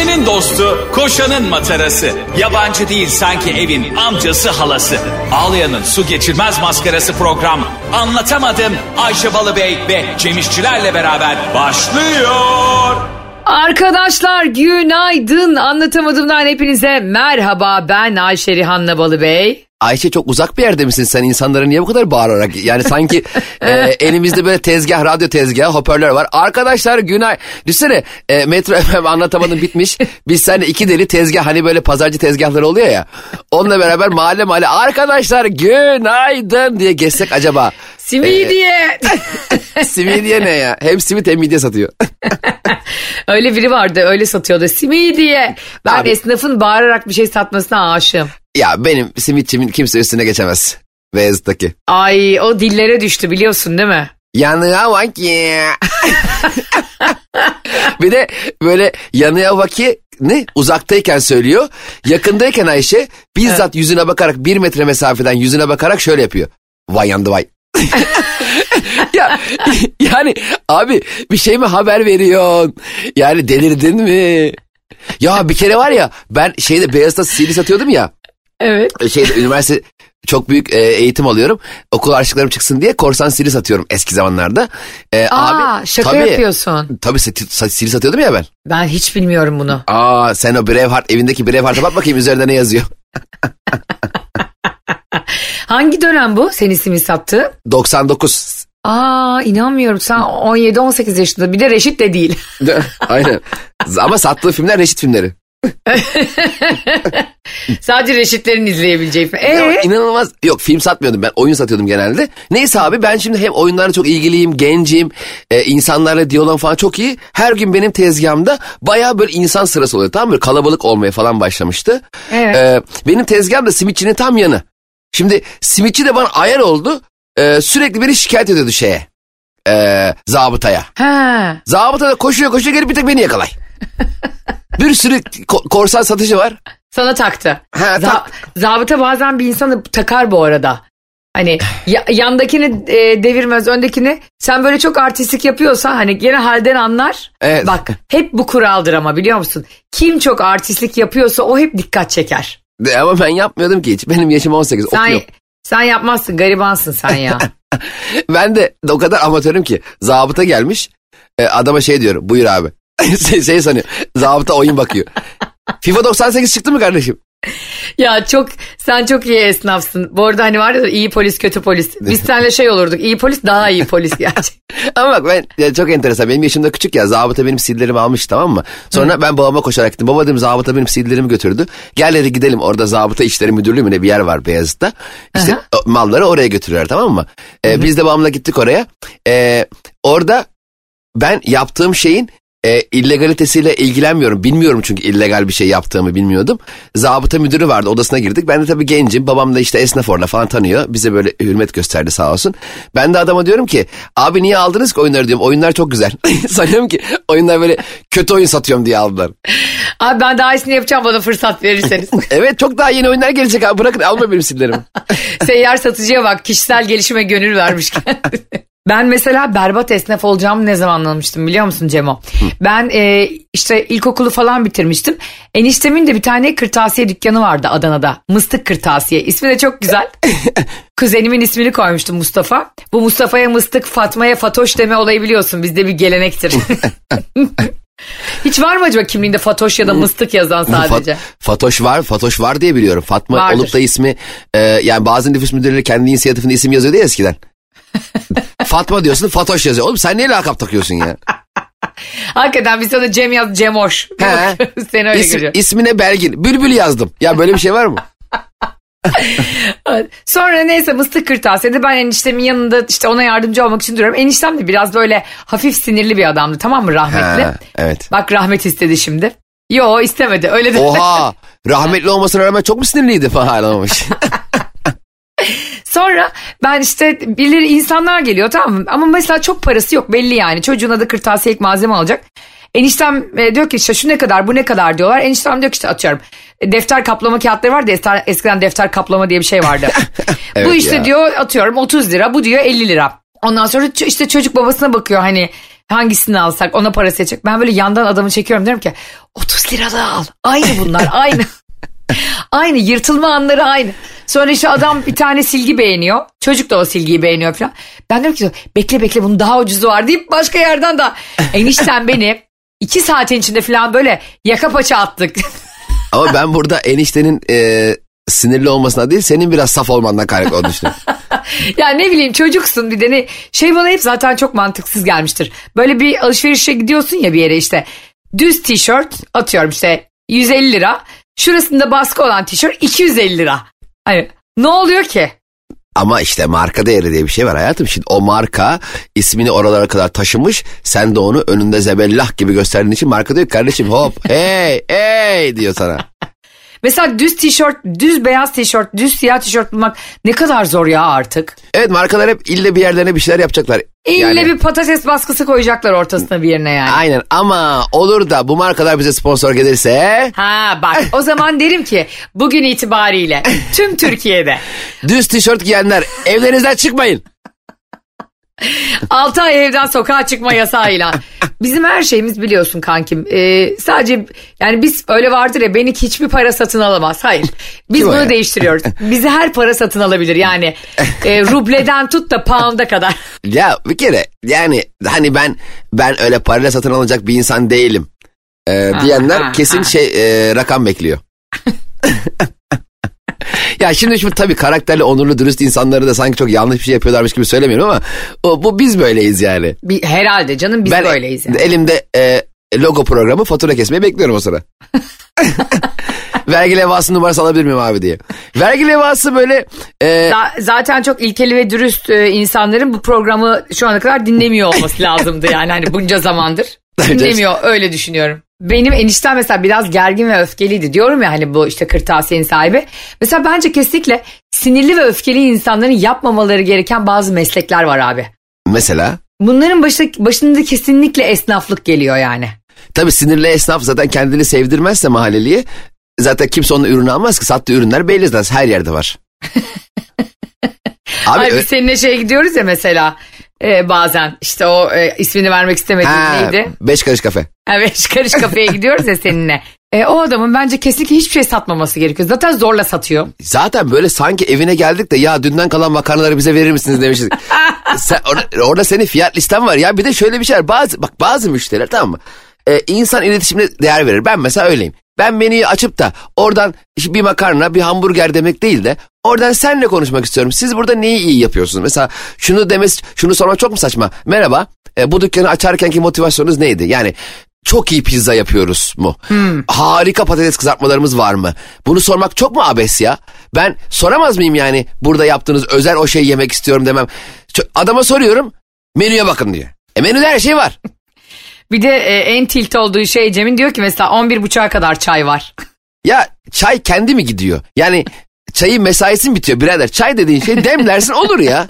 Ayşe'nin dostu, koşanın matarası. Yabancı değil sanki evin amcası halası. Ağlayan'ın su geçirmez maskarası program. Anlatamadım Ayşe Balıbey ve Cemişçilerle beraber başlıyor. Arkadaşlar günaydın. Anlatamadığımdan hepinize merhaba. Ben Ayşe Rihanna Balıbey. Ayşe çok uzak bir yerde misin sen insanlara niye bu kadar bağırarak yani sanki e, elimizde böyle tezgah radyo tezgahı hoparlör var arkadaşlar günay düşünsene e, Metro FM anlatamadım bitmiş biz seninle iki deli tezgah hani böyle pazarcı tezgahları oluyor ya onunla beraber mahalle mahalle arkadaşlar günaydın diye geçsek acaba Simidiye. simidye ne ya hem simit hem midye satıyor öyle biri vardı öyle satıyordu. Simidiye. Ben Abi- esnafın bağırarak bir şey satmasına aşığım. Ya benim simitçimin kimse üstüne geçemez Beyazıt'taki Ay o dillere düştü biliyorsun değil mi? Yanığa bak ya. bir de böyle yanığa bak ne uzaktayken söylüyor. Yakındayken Ayşe bizzat yüzüne bakarak bir metre mesafeden yüzüne bakarak şöyle yapıyor. Vay yandı vay. ya yani abi bir şey mi haber veriyorsun? Yani delirdin mi? Ya bir kere var ya ben şeyde Beyazıt'ta CD satıyordum ya Evet. şeyde üniversite çok büyük e, eğitim alıyorum. Okul harçlıklarım çıksın diye korsan sili satıyorum eski zamanlarda. E, Aa şaka tabii, yapıyorsun. Tabii sili satıyordum ya ben. Ben hiç bilmiyorum bunu. Aa sen o Braveheart evindeki Braveheart'a bak bakayım üzerinde ne yazıyor. Hangi dönem bu senin ismi sattı? 99. Aa inanmıyorum sen 17-18 yaşında bir de Reşit de değil. Aynen. Ama sattığı filmler Reşit filmleri. Sadece Reşitlerin izleyebileceği. film. Ee? inanılmaz. Yok film satmıyordum ben oyun satıyordum genelde. Neyse abi ben şimdi hem oyunlarla çok ilgiliyim, gencim, e, insanlarla diyalogum falan çok iyi. Her gün benim tezgahımda baya böyle insan sırası oluyor tamam mı? Kalabalık olmaya falan başlamıştı. Evet. E, benim tezgahım da simitçinin tam yanı. Şimdi simitçi de bana ayar oldu. E, sürekli beni şikayet ediyordu şeye. E, zabıtaya. Ha. Zabıta da koşuyor koşuyor gelip bir tek beni yakalay. bir sürü ko- korsan satıcı var. Sana taktı. Ha, Za- tak- zabıta bazen bir insanı takar bu arada. Hani ya- yandakini e, devirmez öndekini sen böyle çok artistik yapıyorsan hani gene halden anlar. Evet. Bak hep bu kuraldır ama biliyor musun? Kim çok artistlik yapıyorsa o hep dikkat çeker. De- Ama ben yapmıyordum ki hiç. Benim yaşım 18 Sen okuyorum. sen yapmazsın garibansın sen ya. Ben de o kadar amatörüm ki zabıta gelmiş e, adama şey diyorum buyur abi. şey, şey sanıyor zabıta oyun bakıyor. FIFA 98 çıktı mı kardeşim? ya çok sen çok iyi esnafsın. Bu arada hani var ya iyi polis kötü polis. Biz seninle şey olurduk iyi polis daha iyi polis gerçekten. Ama bak ben ya çok enteresan benim yaşımda küçük ya zabıta benim sillerimi almış tamam mı? Sonra ben babama koşarak gittim. Baba dedim zabıta benim sillerimi götürdü. Gel dedi gidelim orada zabıta işleri müdürlüğü mü ne bir yer var Beyazıt'ta. İşte o malları oraya götürüyorlar tamam mı? Ee, biz de babamla gittik oraya. Ee, orada ben yaptığım şeyin e, illegalitesiyle ilgilenmiyorum. Bilmiyorum çünkü illegal bir şey yaptığımı bilmiyordum. Zabıta müdürü vardı odasına girdik. Ben de tabii gencim. Babam da işte esnaf orada falan tanıyor. Bize böyle hürmet gösterdi sağ olsun. Ben de adama diyorum ki abi niye aldınız ki oyunları diyorum. Oyunlar çok güzel. Sanıyorum ki oyunlar böyle kötü oyun satıyorum diye aldılar. Abi ben daha iyisini yapacağım bana fırsat verirseniz. Evet çok daha yeni oyunlar gelecek abi. Bırakın alma benim sillerimi. Seyyar satıcıya bak kişisel gelişime gönül vermiş kendine. Ben mesela berbat esnaf olacağımı ne zaman anlamıştım biliyor musun Cemo? Ben e, işte ilkokulu falan bitirmiştim. Eniştemin de bir tane kırtasiye dükkanı vardı Adana'da. Mıstık Kırtasiye. İsmi de çok güzel. Kuzenimin ismini koymuştum Mustafa. Bu Mustafa'ya mıstık, Fatma'ya Fatoş deme olayı biliyorsun. Bizde bir gelenektir. Hiç var mı acaba kimliğinde Fatoş ya da mıstık yazan sadece? Fat- Fatoş var, Fatoş var diye biliyorum. Fatma Vardır. olup da ismi e, yani bazı nüfus müdürleri kendi inisiyatifinde isim yazıyordu ya eskiden. Fatma diyorsun, Fatoş yazıyor. Oğlum sen niye lakap takıyorsun ya? Hakikaten biz sana Cem yaz Cemoş. He. Seni öyle İsim, görüyor. ismine Belgin. Bülbül yazdım. Ya böyle bir şey var mı? Sonra neyse mıstık kırtasiyede ben eniştemin yanında işte ona yardımcı olmak için duruyorum. Eniştem de biraz böyle hafif sinirli bir adamdı tamam mı rahmetli. Ha, evet. Bak rahmet istedi şimdi. Yo istemedi öyle de. Oha rahmetli olmasına rağmen çok mu sinirliydi falan olmuş. Sonra ben işte birileri insanlar geliyor tamam mı? Ama mesela çok parası yok belli yani. Çocuğuna da kırtasiyelik malzeme alacak. Eniştem e, diyor ki işte şu ne kadar bu ne kadar diyorlar. Eniştem diyor ki işte atıyorum. e, Defter kaplama kağıtları vardı ya eskiden- defter kaplama diye bir şey vardı. bu Evet işte ya. diyor atıyorum 30 lira bu diyor 50 lira. Ondan sonra işte çocuk babasına bakıyor hani hangisini alsak ona parası edecek. Ben böyle yandan adamı çekiyorum diyorum ki 30 liralığı al. Aynı bunlar aynı. aynı yırtılma anları aynı. Sonra işte adam bir tane silgi beğeniyor. Çocuk da o silgiyi beğeniyor falan. Ben diyorum ki bekle bekle bunun daha ucuzu var deyip başka yerden da enişten beni iki saatin içinde falan böyle yaka paça attık. Ama ben burada eniştenin e, sinirli olmasına değil senin biraz saf olmandan kaynaklı olduğunu düşünüyorum. ya ne bileyim çocuksun bir de ne şey bana hep zaten çok mantıksız gelmiştir. Böyle bir alışverişe gidiyorsun ya bir yere işte düz tişört atıyorum işte 150 lira. Şurasında baskı olan tişört 250 lira. Hani ne oluyor ki? Ama işte marka değeri diye bir şey var hayatım. Şimdi o marka ismini oralara kadar taşımış. Sen de onu önünde zebellah gibi gösterdiğin için marka diyor kardeşim hop hey hey diyor sana. Mesela düz tişört, düz beyaz tişört, düz siyah tişört bulmak ne kadar zor ya artık. Evet markalar hep ille bir yerlerine bir şeyler yapacaklar. İlle Yani- bir patates baskısı koyacaklar ortasına bir yerine yani. Aynen ama olur da bu markalar bize sponsor gelirse Ha bak o zaman derim ki bugün itibariyle tüm Türkiye'de düz tişört giyenler evlerinizden çıkmayın. 6 ay evden sokağa çıkma yasağıyla. Bizim her şeyimiz biliyorsun kankim. Ee, sadece yani biz öyle vardır ya beni hiçbir para satın alamaz. Hayır. Biz Kim bunu değiştiriyoruz. Bizi her para satın alabilir. Yani e, rubleden tut da pound'a kadar. Ya bir kere yani hani ben ben öyle parayla satın alacak bir insan değilim. Ee, diyenler kesin şey e, rakam bekliyor. ya şimdi şimdi tabii karakterli, onurlu, dürüst insanları da sanki çok yanlış bir şey yapıyorlarmış gibi söylemiyorum ama o, bu biz böyleyiz yani. Bir, herhalde canım biz ben böyleyiz yani. elimde e, logo programı fatura kesmeyi bekliyorum o sıra. Vergi levhası numarası alabilir miyim abi diye. Vergi levhası böyle e, Za- zaten çok ilkeli ve dürüst e, insanların bu programı şu ana kadar dinlemiyor olması lazımdı yani hani bunca zamandır. Dinlemiyor öyle düşünüyorum. Benim eniştem mesela biraz gergin ve öfkeliydi diyorum ya hani bu işte kırtasiyenin sahibi. Mesela bence kesinlikle sinirli ve öfkeli insanların yapmamaları gereken bazı meslekler var abi. mesela Bunların başı, başında kesinlikle esnaflık geliyor yani. Tabii sinirli esnaf zaten kendini sevdirmezse mahalleliye zaten kimse onun ürünü almaz ki sattığı ürünler belli zaten her yerde var. Abi ö- biz seninle şeye gidiyoruz ya mesela e, bazen işte o e, ismini vermek istemediğim ha, neydi? beş karış kafe. Evet karış kafeye gidiyoruz ya seninle. E, o adamın bence kesinlikle hiçbir şey satmaması gerekiyor. Zaten zorla satıyor. Zaten böyle sanki evine geldik de ya dünden kalan makarnaları bize verir misiniz demişiz. Sen, orada, orada senin fiyat listen var ya bir de şöyle bir şey var bazı bak bazı müşteriler tamam mı? Ee, insan iletişimine değer verir. Ben mesela öyleyim. Ben menüyü açıp da oradan bir makarna bir hamburger demek değil de oradan senle konuşmak istiyorum. Siz burada neyi iyi yapıyorsunuz? Mesela şunu demesi şunu sormak çok mu saçma? Merhaba e, bu dükkanı açarkenki motivasyonunuz neydi? Yani çok iyi pizza yapıyoruz mu? Harika patates kızartmalarımız var mı? Bunu sormak çok mu abes ya? Ben soramaz mıyım yani burada yaptığınız özel o şeyi yemek istiyorum demem. Adama soruyorum menüye bakın diyor. E menüde her şey var. Bir de e, en tilt olduğu şey Cem'in diyor ki mesela 11.30'a kadar çay var. Ya çay kendi mi gidiyor? Yani çayın mesaisi mi bitiyor birader? Çay dediğin şey demlersin olur ya.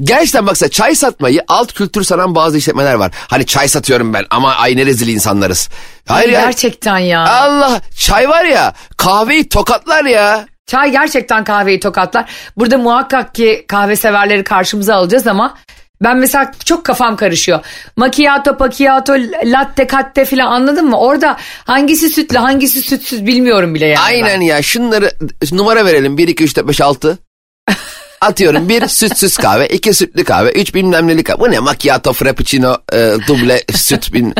Gerçekten baksa çay satmayı alt kültür sanan bazı işletmeler var. Hani çay satıyorum ben ama ay ne rezil insanlarız. Hayır ya. Gerçekten ya. Allah çay var ya kahveyi tokatlar ya. Çay gerçekten kahveyi tokatlar. Burada muhakkak ki kahve severleri karşımıza alacağız ama ben mesela çok kafam karışıyor. Macchiato, macchiato, latte, katte falan anladın mı? Orada hangisi sütlü hangisi sütsüz bilmiyorum bile yani. ben. Aynen ya şunları numara verelim 1 2 3 4 5 6. Atıyorum bir sütsüz kahve, iki sütlü kahve, üç bilmem neli kahve. Bu ne macchiato, frappuccino, e, duble, süt. Bin...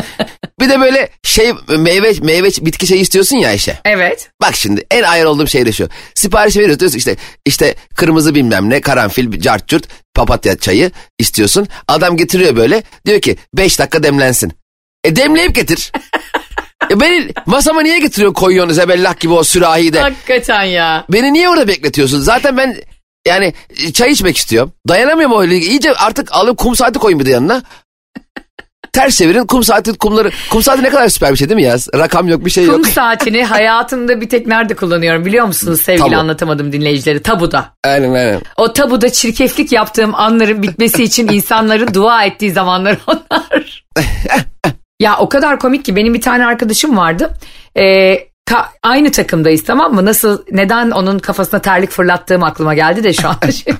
Bir de böyle şey meyve meyve bitki şey istiyorsun ya işte. Evet. Bak şimdi en ayar olduğum şey de şu. Sipariş veriyoruz diyorsun işte işte kırmızı bilmem ne karanfil cart curt papatya çayı istiyorsun. Adam getiriyor böyle diyor ki 5 dakika demlensin. E demleyip getir. e beni masama niye getiriyor koyuyorsun zebellah gibi o sürahiyi de. Hakikaten ya. Beni niye orada bekletiyorsun? Zaten ben yani çay içmek istiyorum. Dayanamıyorum öyle. İyice artık alıp kum saati koyun bir de yanına. Ters çevirin kum saati kumları. Kum saati ne kadar süper bir şey değil mi ya? Rakam yok bir şey yok. Kum saatini hayatımda bir tek nerede kullanıyorum biliyor musunuz sevgili Tabu. anlatamadım dinleyicileri? Tabuda. Aynen aynen. O tabuda çirkeflik yaptığım anların bitmesi için insanların dua ettiği zamanlar onlar. ya o kadar komik ki benim bir tane arkadaşım vardı. Ee, ka- aynı takımdayız tamam mı? Nasıl neden onun kafasına terlik fırlattığım aklıma geldi de şu an.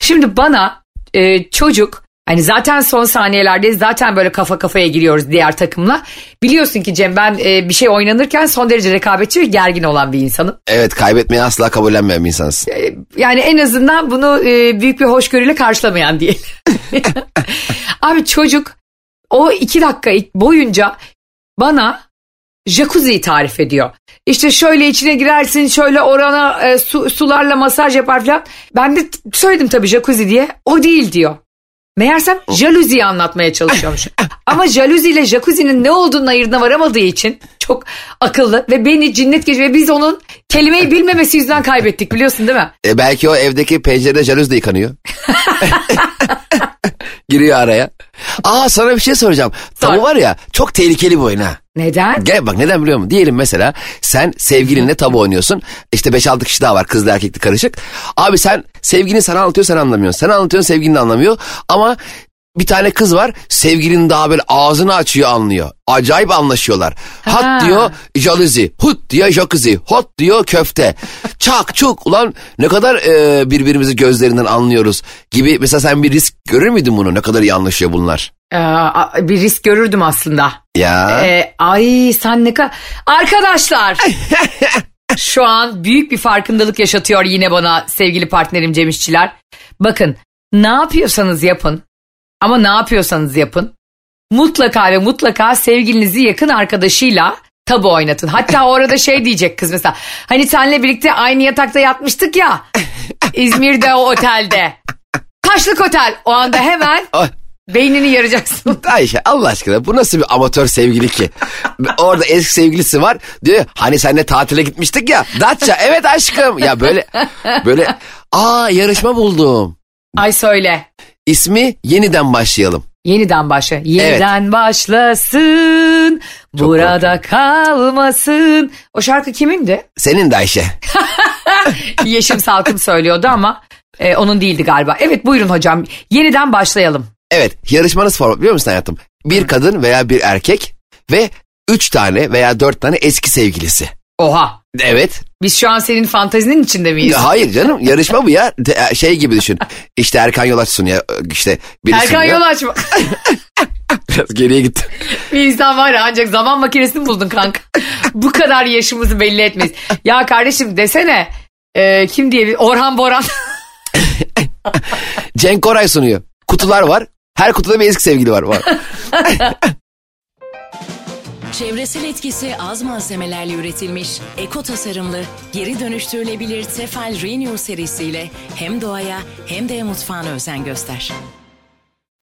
Şimdi bana e, çocuk Hani zaten son saniyelerde zaten böyle kafa kafaya giriyoruz diğer takımla. Biliyorsun ki Cem ben e, bir şey oynanırken son derece rekabetçi ve gergin olan bir insanım. Evet kaybetmeyi asla kabullenmeyen bir insansın. E, yani en azından bunu e, büyük bir hoşgörüyle karşılamayan diyelim. Abi çocuk o iki dakika boyunca bana jacuzziyi tarif ediyor. İşte şöyle içine girersin şöyle orana e, su, sularla masaj yapar falan. Ben de söyledim tabii jacuzzi diye. O değil diyor. Meğersem jaluziyi anlatmaya çalışıyormuş. Ama jaluzi ile jacuzzi'nin ne olduğunu ayırdına varamadığı için çok akıllı ve beni cinnet geçiyor ve biz onun kelimeyi bilmemesi yüzünden kaybettik biliyorsun değil mi? E belki o evdeki pencerede jalüz de yıkanıyor. Giriyor araya. Aa sana bir şey soracağım. Tabu var ya çok tehlikeli bir oyun ha. Neden? Gel bak neden biliyor musun? Diyelim mesela sen sevgilinle tabu oynuyorsun. İşte 5-6 kişi daha var kızlı erkekli karışık. Abi sen sevgilin sana anlatıyor sen anlamıyorsun. Sen anlatıyorsun sevgilin anlamıyor. Ama bir tane kız var sevgilinin daha böyle ağzını açıyor anlıyor. Acayip anlaşıyorlar. Ha. Hat diyor jaluzi, hut diyor jacuzzi, hot diyor köfte. Çak çuk ulan ne kadar e, birbirimizi gözlerinden anlıyoruz gibi. Mesela sen bir risk görür müydün bunu ne kadar iyi anlaşıyor bunlar? Ee, bir risk görürdüm aslında. Ya. Ee, ay sen ne kadar... Arkadaşlar şu an büyük bir farkındalık yaşatıyor yine bana sevgili partnerim Cem İşçiler. Bakın ne yapıyorsanız yapın ama ne yapıyorsanız yapın. Mutlaka ve mutlaka sevgilinizi yakın arkadaşıyla tabu oynatın. Hatta orada şey diyecek kız mesela. Hani senle birlikte aynı yatakta yatmıştık ya. İzmir'de o otelde. Taşlık otel. O anda hemen beynini yaracaksın. Ayşe Allah aşkına bu nasıl bir amatör sevgili ki? Orada eski sevgilisi var diyor hani seninle tatile gitmiştik ya. Datça evet aşkım. Ya böyle böyle aa yarışma buldum. Ay söyle. İsmi yeniden başlayalım. Yeniden başla. Yeniden başlasın. burada kalmasın. O şarkı kimindi? Senin de Ayşe. Yeşim Salkım söylüyordu ama e, onun değildi galiba. Evet buyurun hocam. Yeniden başlayalım. Evet yarışmanız format biliyor musun hayatım? Bir kadın veya bir erkek ve üç tane veya dört tane eski sevgilisi. Oha. Evet. Biz şu an senin fantazinin içinde miyiz? Ya hayır canım yarışma bu ya. De- Şey gibi düşün. İşte Erkan Yolaç sunuyor. işte birisi Erkan sunuyor. yol açma. Biraz geriye gittim. bir insan var ya ancak zaman makinesini buldun kanka. Bu kadar yaşımızı belli etmeyiz. Ya kardeşim desene. e, kim diye bir Orhan Boran. Cenk Koray sunuyor. Kutular var. Her kutuda bir eski sevgili var. var. Çevresel etkisi az malzemelerle üretilmiş, eko tasarımlı, geri dönüştürülebilir Tefal Renew serisiyle hem doğaya hem de mutfağına özen göster.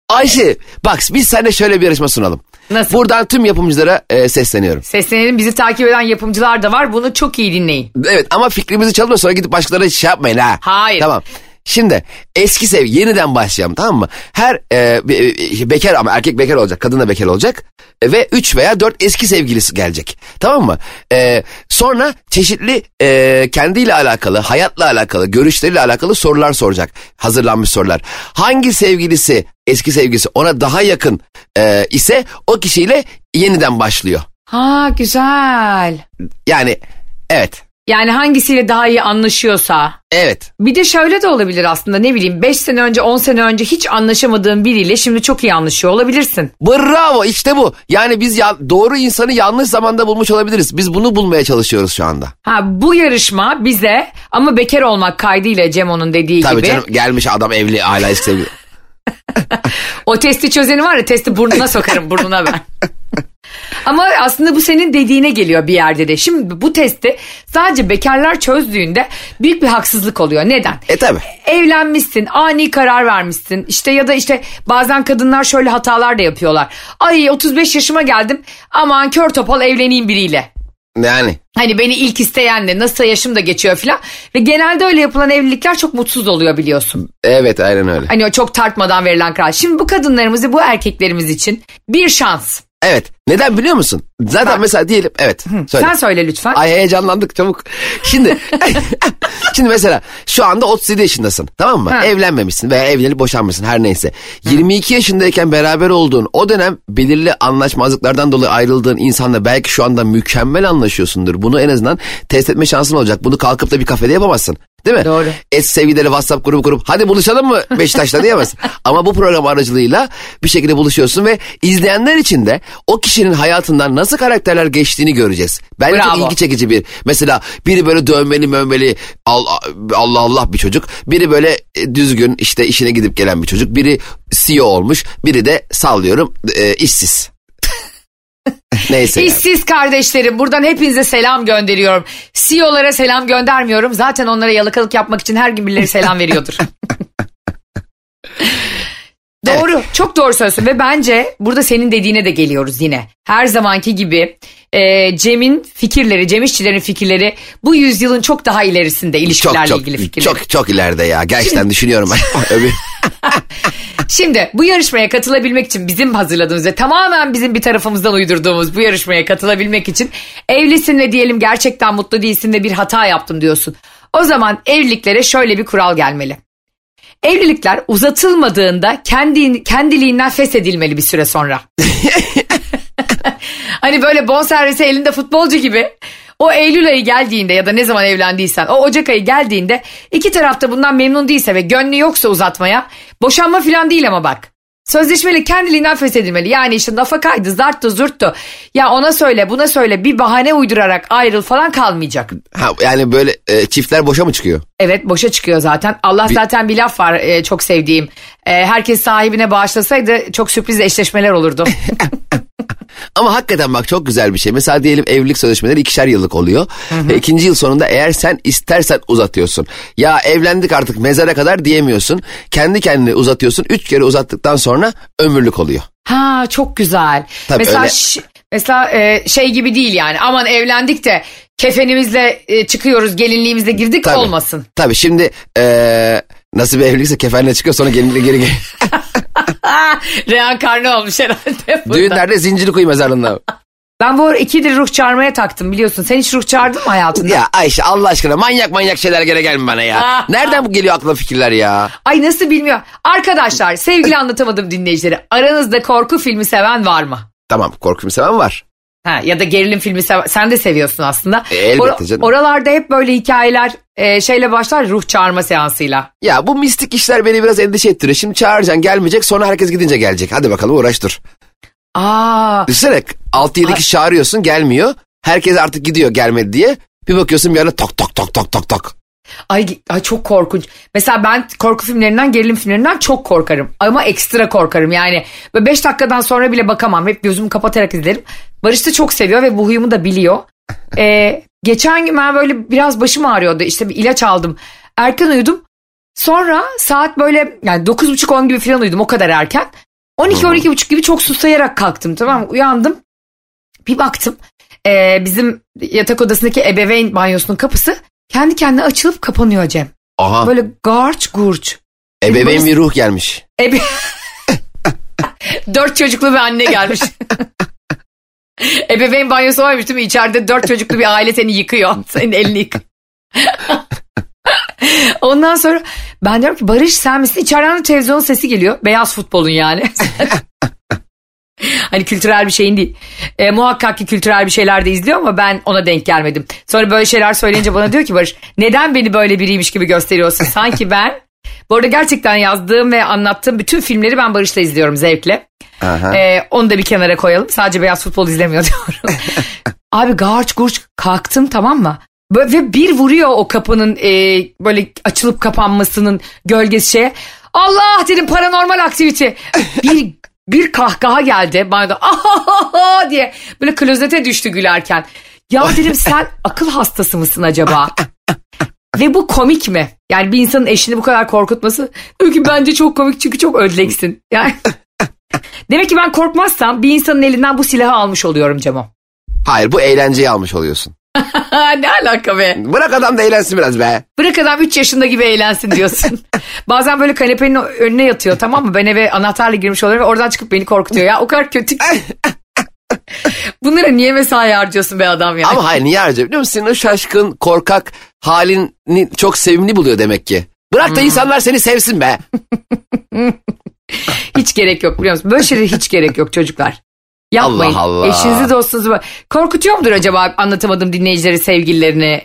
Ayşe bak biz seninle şöyle bir yarışma sunalım. Nasıl? Buradan tüm yapımcılara e, sesleniyorum. Seslenelim bizi takip eden yapımcılar da var. Bunu çok iyi dinleyin. Evet ama fikrimizi çalma sonra gidip başkalarına şey yapmayın ha. Hayır. Tamam. Şimdi eski sev yeniden başlayalım tamam mı? Her e, be- e, bekar ama erkek bekar olacak kadın da bekar olacak E, ve 3 veya 4 eski sevgilisi gelecek tamam mı? E, sonra çeşitli e, kendiyle alakalı hayatla alakalı görüşleriyle alakalı sorular soracak hazırlanmış sorular. Hangi sevgilisi eski sevgilisi ona daha yakın e, ise o kişiyle yeniden başlıyor. Ha güzel. Yani evet Yani hangisiyle daha iyi anlaşıyorsa. evet Bir de şöyle de olabilir aslında ne bileyim 5 sene önce 10 sene önce hiç anlaşamadığın biriyle şimdi çok iyi anlaşıyor olabilirsin. Bravo işte bu. Yani biz ya, doğru insanı yanlış zamanda bulmuş olabiliriz. Biz bunu bulmaya çalışıyoruz şu anda. Ha bu yarışma bize ama bekar olmak kaydıyla Cemo'nun dediği Tabii gibi. canım gelmiş adam evli hala sevgili. O testi çözeni var ya testi burnuna sokarım burnuna ben. Ama aslında bu senin dediğine geliyor bir yerde de. Şimdi bu testi sadece bekarlar çözdüğünde büyük bir haksızlık oluyor. Neden? E tabi. Evlenmişsin, ani karar vermişsin. İşte ya da işte bazen kadınlar şöyle hatalar da yapıyorlar. Ay 35 yaşıma geldim aman kör topal evleneyim biriyle. Yani Hani beni ilk isteyenle nasıl yaşım da geçiyor filan. Ve genelde öyle yapılan evlilikler çok mutsuz oluyor biliyorsun. evet aynen öyle. Hani o çok tartmadan verilen karar. Şimdi bu kadınlarımızı bu erkeklerimiz için bir şans. Evet Neden biliyor musun? Zaten mesela diyelim evet. Söyle. Sen söyle lütfen. Ay heyecanlandık çabuk. Şimdi şimdi mesela şu anda 37 yaşındasın tamam mı? Ha. Evlenmemişsin veya evlenip boşanmışsın her neyse. 22 yaşındayken beraber olduğun o dönem belirli anlaşmazlıklardan dolayı ayrıldığın insanla belki şu anda mükemmel anlaşıyorsundur. Bunu en azından test etme şansın olacak. Bunu kalkıp da bir kafede yapamazsın. Değil mi? Doğru. Et sevgileri WhatsApp grubu kurup hadi buluşalım mı Beşiktaş'ta diyemezsin. Ama bu program aracılığıyla bir şekilde buluşuyorsun ve izleyenler için de o kişinin hayatından nasıl karakterler geçtiğini göreceğiz. Bence çok Bravo. ilgi çekici bir. Mesela biri böyle dövmeli mövmeli Allah Allah Allah bir çocuk. Biri böyle e, düzgün işte işine gidip gelen bir çocuk. Biri CEO olmuş. Biri de sallıyorum e, işsiz. Neyse yani. İşsiz kardeşlerim buradan hepinize selam gönderiyorum. CEO'lara selam göndermiyorum. Zaten onlara yalakalık yapmak için her gün birileri selam veriyordur. doğru. Çok doğru söylüyorsun ve bence burada senin dediğine de geliyoruz yine. Her zamanki gibi e, Cem'in fikirleri, Cem İşçilerin fikirleri bu yüzyılın çok daha ilerisinde ilişkilerle Çok çok ilgili fikirleri. çok çok ileride ya. Gerçekten düşünüyorum ben. Şimdi bu yarışmaya katılabilmek için bizim hazırladığımız ve tamamen bizim bir tarafımızdan uydurduğumuz bu yarışmaya katılabilmek için evlisin ve diyelim gerçekten mutlu değilsin ve bir hata yaptım diyorsun. O zaman evliliklere şöyle bir kural gelmeli. Evlilikler uzatılmadığında kendi, kendiliğinden feshedilmeli bir süre sonra. hani böyle bonservisi elinde futbolcu gibi o Eylül ayı geldiğinde ya da ne zaman evlendiysen o Ocak ayı geldiğinde iki tarafta bundan memnun değilse ve gönlü yoksa uzatmaya boşanma falan değil ama bak. Sözleşmeli kendiliğinden feshedilmeli. Yani işte nafakaydı, zarttı, zurttu. Ya ona söyle, buna söyle bir bahane uydurarak ayrıl falan kalmayacak. ha, yani böyle e, çiftler boşa mı çıkıyor? Evet boşa çıkıyor zaten. Allah zaten bir laf var e, çok sevdiğim. E, herkes sahibine bağışlasaydı çok sürpriz eşleşmeler olurdu. Ama hakikaten bak çok güzel bir şey. Mesela diyelim evlilik sözleşmeleri ikişer yıllık oluyor. Ve ikinci yıl sonunda eğer sen istersen uzatıyorsun. Ya evlendik artık mezara kadar diyemiyorsun. Kendi kendine uzatıyorsun. Üç kere uzattıktan sonra ömürlük oluyor. Ha çok güzel. Tabii mesela öyle. ş- mesela e, şey gibi değil yani. Aman evlendik de kefenimizle e, çıkıyoruz, gelinliğimizle girdik Tabii. olmasın. Tabii şimdi eee nasıl bir evlilikse kefenle çıkıyor sonra gelinlikle geri geri. Reenkarne olmuş herhalde. burada. Düğünlerde zincirli kuyu mezarlığında. Ben bu ara ikidir ruh çağırmaya taktım biliyorsun. Sen hiç ruh çağırdın mı hayatında? ya Ayşe Allah aşkına manyak manyak şeyler gene gelme bana ya. Nereden bu geliyor aklına fikirler ya? Ay nasıl bilmiyor. Arkadaşlar sevgili anlatamadım dinleyicileri. Aranızda korku filmi seven var mı? Tamam korku filmi seven var. Ha, ya da gerilim filmi sen de seviyorsun aslında. E, elbette canım. Oralarda hep böyle hikayeler e, şeyle başlar ruh çağırma seansıyla. Ya bu mistik işler beni biraz endişe ettiriyor. Şimdi çağıracaksın gelmeyecek sonra herkes gidince gelecek. Hadi bakalım uğraş dur. Aa, Düşünsene 6-7 kişi çağırıyorsun gelmiyor. Herkes artık gidiyor gelmedi diye. Bir bakıyorsun bir anda tok tok tok tok tok tok. Ay, ay çok korkunç. Mesela ben korku filmlerinden, gerilim filmlerinden çok korkarım. Ama ekstra korkarım yani. Böyle 5 dakikadan sonra bile bakamam. Hep gözümü kapatarak izlerim. Barış da çok seviyor ve bu huyumu da biliyor. Ee, geçen gün ben böyle biraz başım ağrıyordu. İşte bir ilaç aldım. Erken uyudum. Sonra saat böyle yani 9.30-10 gibi falan uyudum o kadar erken. 12-12.30 gibi çok susayarak kalktım tamam mı? Uyandım. Bir baktım ee, bizim yatak odasındaki ebeveyn banyosunun kapısı kendi kendine açılıp kapanıyor Cem. Aha Böyle garç gurç. ebeveyn bir ruh gelmiş. Ebe... dört çocuklu bir anne gelmiş. Ebeveyn banyosu varmış değil mi? İçeride dört çocuklu bir aile seni yıkıyor. Senin elini yıkıyor. Ondan sonra ben diyorum ki Barış sen misin? İçeriden de televizyonun sesi geliyor. Beyaz futbolun yani. hani kültürel bir şeyin değil. E, muhakkak ki kültürel bir şeyler de izliyor ama ben ona denk gelmedim. Sonra böyle şeyler söyleyince bana diyor ki Barış neden beni böyle biriymiş gibi gösteriyorsun? Sanki ben bu arada gerçekten yazdığım ve anlattığım bütün filmleri ben Barış'la izliyorum zevkle. Aha. Ee, onu da bir kenara koyalım. Sadece beyaz futbol izlemiyor diyorum. Abi garç gurç kalktım tamam mı? Ve bir vuruyor o kapının e, böyle açılıp kapanmasının gölgesi şeye. Allah dedim paranormal aktivite. Bir bir kahkaha geldi bana da "Ahahaha" diye böyle klozete düştü gülerken. Ya dedim sen akıl hastası mısın acaba? Ve bu komik mi? Yani bir insanın eşini bu kadar korkutması çünkü bence çok komik çünkü çok ödleksin. Yani Demek ki ben korkmazsam bir insanın elinden bu silahı almış oluyorum Cemo. Hayır bu eğlenceyi almış oluyorsun. ne alaka be? Bırak adam da eğlensin biraz be. Bırak adam 3 yaşında gibi eğlensin diyorsun. Bazen böyle kanepenin önüne yatıyor tamam mı? Ben eve anahtarla girmiş oluyorum ve oradan çıkıp beni korkutuyor ya. O kadar kötü. Bunlara niye mesai harcıyorsun be adam ya? Ama hayır niye harcıyor biliyor musun? Senin o şaşkın, korkak halini çok sevimli buluyor demek ki. Bırak Hmm. da insanlar seni sevsin be. Hiç gerek yok biliyor musun? Böyle şeylere hiç gerek yok çocuklar. Yapmayın. Allah Allah. Eşinizi dostunuzu korkutuyor mudur acaba anlatamadım dinleyicileri sevgililerini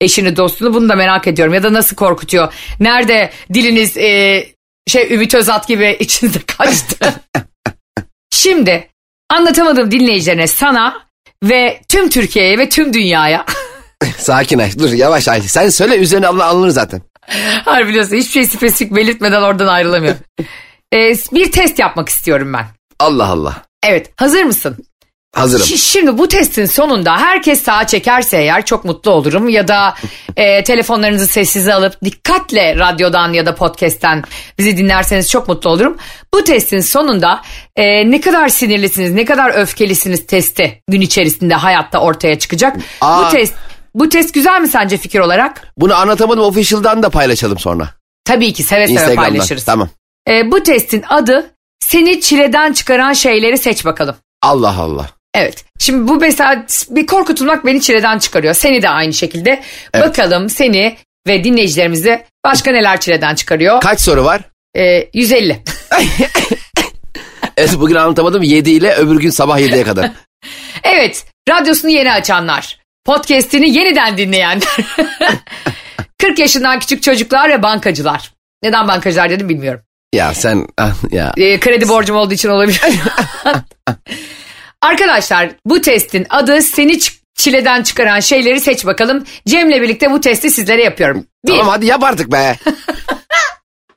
eşini dostunu bunu da merak ediyorum. Ya da nasıl korkutuyor? Nerede diliniz e, şey Ümit Özat gibi içinizde kaçtı? Şimdi anlatamadım dinleyicilerine sana ve tüm Türkiye'ye ve tüm dünyaya. Sakin Ayşe. Dur yavaş Ayşe. Sen söyle üzerine Allah alınır zaten. Hayır biliyorsun hiçbir şey spesifik belirtmeden oradan ayrılamıyorum. E, bir test yapmak istiyorum ben. Allah Allah. Evet hazır mısın? Hazırım. Şi- Şimdi bu testin sonunda herkes sağa çekerse eğer çok mutlu olurum. Ya da e, telefonlarınızı sessize alıp dikkatle radyodan ya da podcast'ten bizi dinlerseniz çok mutlu olurum. Bu testin sonunda e, ne kadar sinirlisiniz, ne kadar öfkelisiniz testi gün içerisinde hayatta ortaya çıkacak. Aa. Bu test bu test güzel mi sence fikir olarak? Bunu anlatamadım official'dan da paylaşalım sonra. Tabii ki seve seve paylaşırız. Tamam. E, bu testin adı seni çileden çıkaran şeyleri seç bakalım. Allah Allah. Evet. Şimdi bu mesela bir korkutulmak beni çileden çıkarıyor. Seni de aynı şekilde. Evet. Bakalım seni ve dinleyicilerimizi başka neler çileden çıkarıyor. Kaç soru var? Ee, 150. Evet bugün anlatamadım 7 ile öbür gün sabah 7'ye kadar. evet. Radyosunu yeni açanlar. Podcast'ini yeniden dinleyenler. 40 yaşından küçük çocuklar ve bankacılar. Neden bankacılar dedim bilmiyorum. Ya sen ah, ya. Ee, kredi borcum olduğu için olabilir. Arkadaşlar bu testin adı seni çileden çıkaran şeyleri seç bakalım. Cem'le birlikte bu testi sizlere yapıyorum. Bir, Tamam hadi yap artık be.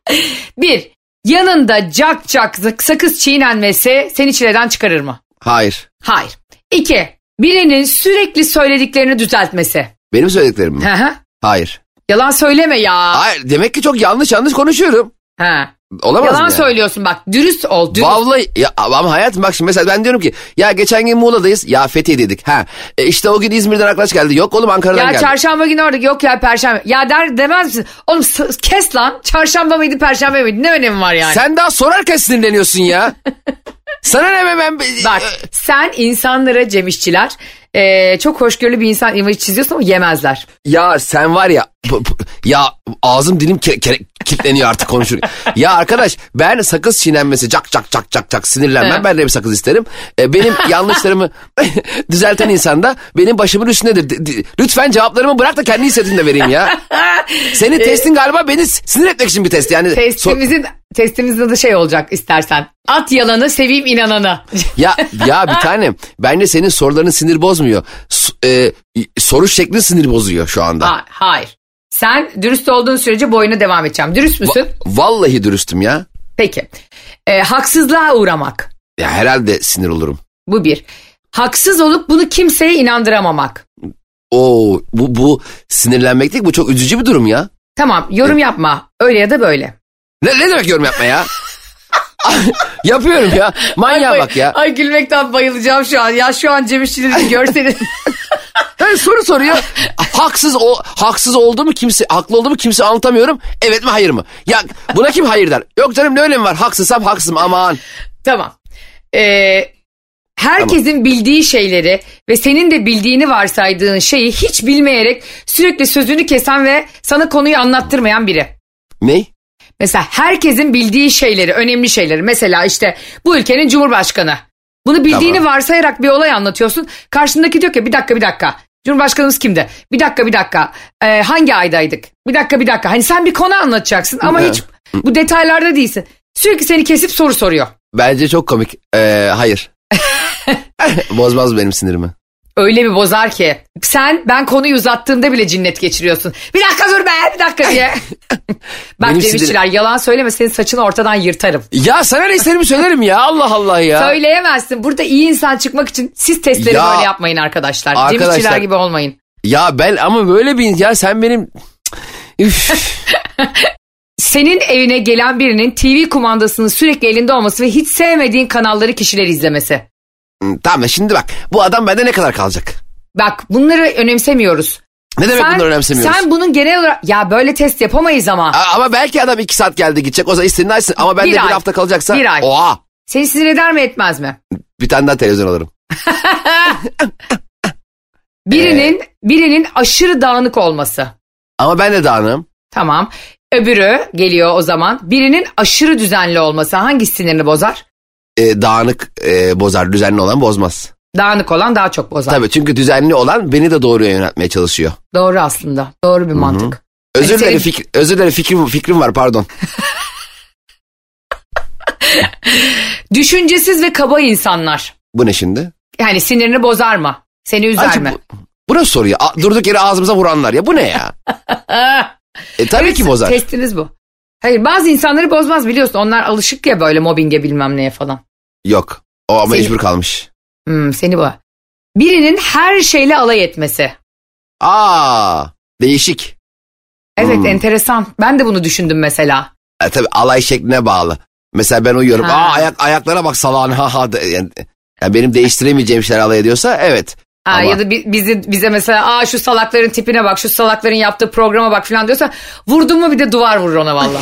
bir yanında cak cak sakız çiğnenmesi seni çileden çıkarır mı? Hayır. Hayır. İki, birinin sürekli söylediklerini düzeltmesi. Benim söylediklerim mi? Hı hı. Hayır. Yalan söyleme ya. Hayır demek ki çok yanlış yanlış konuşuyorum. Ha. Olamaz Yalan mı yani? söylüyorsun bak dürüst ol. Dürüst. Vallahi ya, ama hayatım bak şimdi mesela ben diyorum ki ya geçen gün Muğla'dayız ya Fethiye'deydik. Ha e, işte o gün İzmir'den arkadaş geldi. Yok oğlum Ankara'dan Ya geldi. çarşamba günü orada yok ya perşembe. Ya der demez misin? Oğlum kes lan. Çarşamba mıydı perşembe miydi? Ne önemi var yani? Sen daha sorarken sinirleniyorsun ya. Sana ne be ben... Bak sen insanlara Cem İşçiler e, çok hoşgörülü bir insan imajı çiziyorsun ama yemezler. Ya sen var ya ya ağzım dilim ke- ke- kilitleniyor artık konuşur. ya arkadaş ben sakız çiğnenmesi cak cak cak cak cak sinirlenmem He. ben de bir sakız isterim. E, benim yanlışlarımı düzelten insan da benim başımın üstündedir. Lütfen cevaplarımı bırak da kendi hissettiğini de vereyim ya. Senin testin galiba beni sinir etmek için bir test yani. Testimizin testimizin adı şey olacak istersen. At yalanı seveyim inananı. ya ya bir tanem bence senin soruların sinir bozmuyor. S- e, soru şeklin sinir bozuyor şu anda. Ha- hayır. Sen dürüst olduğun sürece boyuna devam edeceğim. Dürüst müsün? Va- vallahi dürüstüm ya. Peki. E, haksızlığa uğramak. Ya herhalde sinir olurum. Bu bir. Haksız olup bunu kimseye inandıramamak. Oo bu bu sinirlenmek değil bu çok üzücü bir durum ya. Tamam yorum yapma. Öyle ya da böyle. Ne, ne demek yorum yapma ya? Yapıyorum ya. Manyağa Ay, bak ya. Ay gülmekten bayılacağım şu an. Ya şu an Cem İşçileri görseniz. Yani soru soruyor. haksız o haksız oldu mu kimse haklı oldu mu kimse anlatamıyorum. Evet mi hayır mı? Ya buna kim hayır der? Yok canım ne önemi var? Haksızsam haksızım aman. tamam. Ee, herkesin bildiği şeyleri ve senin de bildiğini varsaydığın şeyi hiç bilmeyerek sürekli sözünü kesen ve sana konuyu anlattırmayan biri. Ne? Mesela herkesin bildiği şeyleri, önemli şeyleri. Mesela işte bu ülkenin cumhurbaşkanı. Bunu bildiğini Tamam. varsayarak bir olay anlatıyorsun. Karşındaki diyor ki bir dakika bir dakika. Cumhurbaşkanımız kimdi? Bir dakika bir dakika. Ee, hangi aydaydık? Bir dakika bir dakika. Hani sen bir konu anlatacaksın ama hiç bu detaylarda değilsin. Sürekli seni kesip soru soruyor. Bence çok komik. Ee, hayır. Bozmaz benim sinirimi. Öyle bir bozar ki. Sen ben konuyu uzattığımda bile cinnet geçiriyorsun. Bir dakika dur be bir dakika diye. Bak Benim demişçiler yalan söyleme senin saçını ortadan yırtarım. Ya sana ne isterimi söylerim ya Allah Allah ya. Söyleyemezsin. Burada iyi insan çıkmak için siz testleri Ya, böyle yapmayın arkadaşlar. arkadaşlar- Cem İşçiler gibi olmayın. Ya ben ama böyle bir ya sen benim Üf. Senin evine gelen birinin TV kumandasının sürekli elinde olması ve hiç sevmediğin kanalları kişiler izlemesi. Tamam şimdi bak bu adam bende ne kadar kalacak? Bak bunları önemsemiyoruz. Ne demek bunları önemsemiyoruz? Sen bunun genel olarak ya böyle test yapamayız ama. A- ama belki adam iki saat geldi gidecek o zaman istediğini açsın ama ben Bir bir ay. hafta kalacaksa Bir ay. oha Seni sinir eder mi etmez mi? bir tane daha televizyon alırım. Birinin birinin aşırı dağınık olması. Ama ben de dağınığım. Tamam. Öbürü geliyor o zaman. Birinin aşırı düzenli olması hangisi sinirini bozar? Ee, dağınık e, bozar, düzenli olan bozmaz. Dağınık olan daha çok bozar. Tabii çünkü düzenli olan beni de doğruya yöneltmeye çalışıyor. Doğru aslında. Doğru bir mantık. Özür Hani dilerim, senin- özür dilerim fikrim, fikrim var pardon. Düşüncesiz ve kaba insanlar. Bu ne şimdi? Yani sinirini bozar mı? Seni üzer Acı mi? bu, bu nasıl soru ya? Durduk yere ağzımıza vuranlar ya bu ne ya? E, tabii Evet, ki bozar. Testiniz bu. Hayır bazı insanları bozmaz biliyorsun. Onlar alışık ya böyle mobbinge bilmem neye falan. Yok. O ama Seni- mecbur kalmış. Hmm, seni bu. Birinin her şeyle alay etmesi. Aa, değişik. Evet Hmm. enteresan. Ben de bunu düşündüm mesela. E, tabii alay şekline bağlı. Mesela ben uyuyorum. Ha. Aa ayak ayaklara bak salağın ha ha. de- Yani, yani benim değiştiremeyeceğim şeyler alay ediyorsa evet. Ha, Ama- Ya da bi- bizi bize mesela aa şu salakların tipine bak, şu salakların yaptığı programa bak falan diyorsa vurdun mu bir de duvar vurur ona valla.